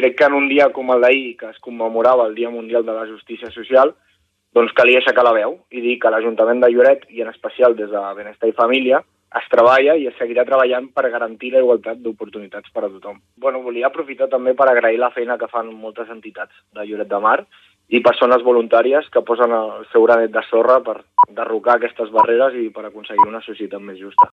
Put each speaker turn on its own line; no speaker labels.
crec que en un dia com el d'ahir, que es commemorava el Dia Mundial de la Justícia Social, doncs calia aixecar la veu i dir que l'Ajuntament de Lloret, i en especial des de Benestar i Família, es treballa i es seguirà treballant per garantir la igualtat d'oportunitats per a tothom. Bueno, volia aprofitar també per agrair la feina que fan moltes entitats de Lloret de Mar i persones voluntàries que posen el seu granet de sorra per derrocar aquestes barreres i per aconseguir una societat més justa.